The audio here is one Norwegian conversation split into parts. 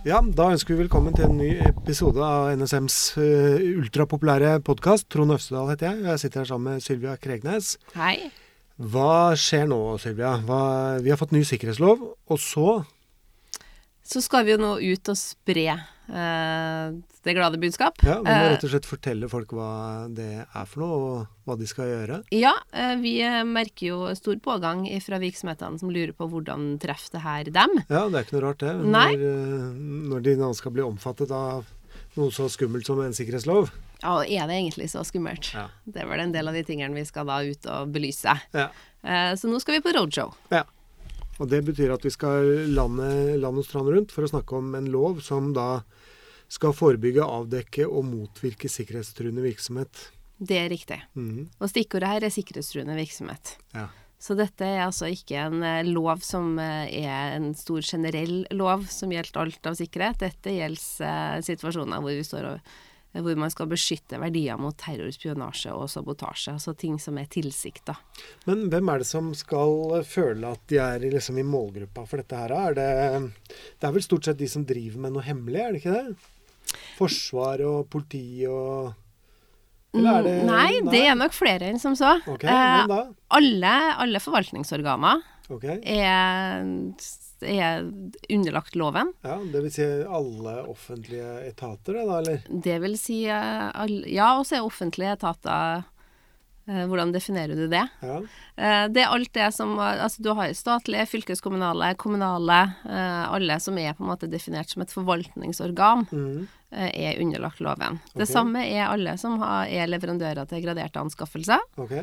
Ja, da ønsker vi velkommen til en ny episode av NSMs uh, ultrapopulære podkast. Trond Øvstedal heter jeg, og jeg sitter her sammen med Sylvia Kregnes. Hei. Hva skjer nå, Sylvia? Hva, vi har fått ny sikkerhetslov, og så Så skal vi jo nå ut og spre det glade budskap. Ja, Vi må Eh, rett og slett fortelle folk hva det er for noe, og hva de skal gjøre. Ja, eh, vi eh, merker jo stor pågang fra virksomhetene som lurer på hvordan treffer det her dem. Ja, det er ikke noe rart det. Når, når de nå skal bli omfattet av noe så skummelt som en sikkerhetslov. Ja, og er det egentlig så skummelt? Ja. Det er vel en del av de tingene vi skal da ut og belyse. Ja. Eh, Så nå skal vi på roadshow. ja. Og det betyr at vi skal lande land og strand rundt for å snakke om en lov som da skal forebygge, avdekke og motvirke sikkerhetstruende virksomhet. Det er riktig. Mhm. Og stikkordet her er sikkerhetstruende virksomhet. Ja. Så dette er altså ikke en eh, lov som eh, er en stor generell lov som gjelder alt av sikkerhet. Dette gjelder eh, situasjoner hvor vi står og hvor man skal beskytte verdier mot terror, spionasje og sabotasje. Altså ting som er tilsikta. Men hvem er det som skal føle at de er liksom i målgruppa for dette her? Er det, det er vel stort sett de som driver med noe hemmelig, er det ikke det? Forsvar og politi og det nei, Nei, det er nok flere enn som så. Okay, Eh, alle, alle forvaltningsorganer okay. er, er underlagt loven. Ja, Det vil si alle offentlige etater, da, eller? Det vil si alle, Ja, og så er offentlige etater eh, Hvordan definerer du det? Ja. Eh, Det er alt det som Altså, du har statlige, fylkeskommunale, kommunale eh, Alle som er på en måte definert som et forvaltningsorgan, eh, er underlagt loven. Det samme er alle som er leverandører til graderte anskaffelser. Ok.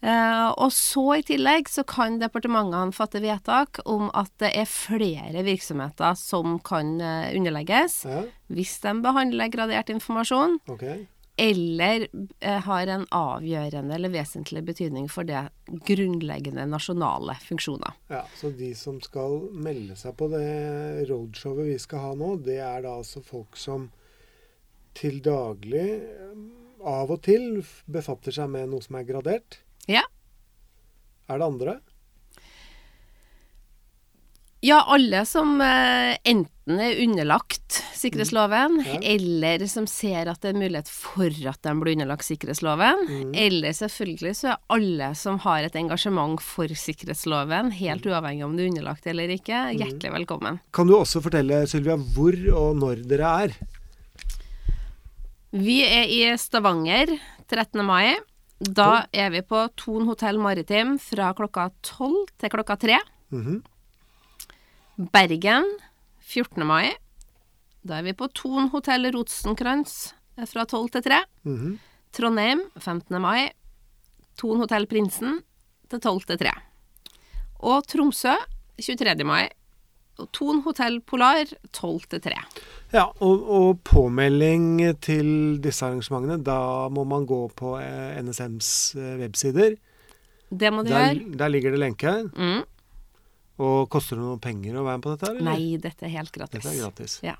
Eh, og så i tillegg så kan departementene fatte vedtak om at det er flere virksomheter som kan uh, underlegges Ja. hvis de behandler gradert informasjon, okay. eller uh, har en avgjørende eller vesentlig betydning for det grunnleggende nasjonale funksjoner. Ja, Så de som skal melde seg på det roadshowet vi skal ha nå, det er da altså folk som til daglig, av og til, befatter seg med noe som er gradert? Ja. Er det andre? Ja, alle som eh, enten er underlagt sikkerhetsloven, Ja. eller som ser at det er mulighet for at de blir underlagt sikkerhetsloven, Mm. eller selvfølgelig så er alle som har et engasjement for sikkerhetsloven, helt uavhengig om du er underlagt eller ikke, hjertelig velkommen. Kan du også fortelle, Sylvia, hvor og når dere er? Vi er i Stavanger 13. mai. Da er vi på Thon hotell Maritim fra klokka 12 til klokka 3. -hmm. Bergen 14. mai. Da er vi på Thon hotell Rosenkrantz eh, fra 12 til 3. -hmm. Trondheim 15. mai. Thon hotell Prinsen til 12 til 3. Og Tromsø 23. mai. Og Thon hotell Polar 12 til 3. Ja, og, og påmelding til disse arrangementene, da må man gå på eh, NSMs eh, websider. Det må du Der, gjøre. der ligger det lenke. Mm. Og koster det noen penger å være med på dette? eller? Nei, dette er helt gratis. Dette er gratis. Ja.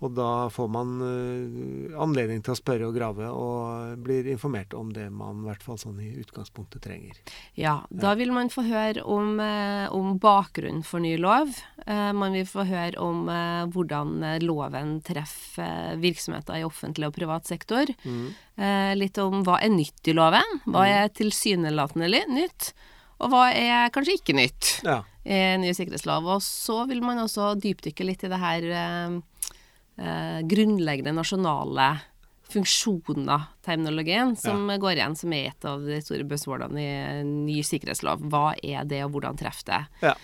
Og da får man eh, anledning til å spørre og grave, og blir informert om det man i hvert fall sånn i utgangspunktet trenger. Ja, da vil man få høre om, eh, om bakgrunnen for ny lov. Eh, man vil få høre om hvordan loven treffer virksomheter i offentlig og privat sektor. Mm. Litt om hva er nytt i loven, hva er tilsynelatende nytt, og hva er kanskje ikke nytt Ja. i ny sikkerhetslov. Og så vil man også dypdykke litt i det her eh, grunnleggende nasjonale funksjoner, terminologien, som går igjen som er et av de store buzzwordene i ny sikkerhetslov. Hva er det, og hvordan treffer det? ja.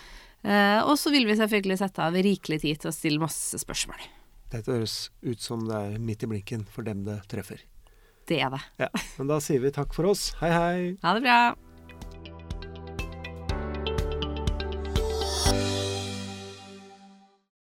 Eh, og så vil vi selvfølgelig sette av rikelig tid til å stille masse spørsmål. Dette høres ut som det er midt i blinken for dem det treffer. Det er det. Ja. Men da sier vi takk for oss. Hei, hei. Ha det bra.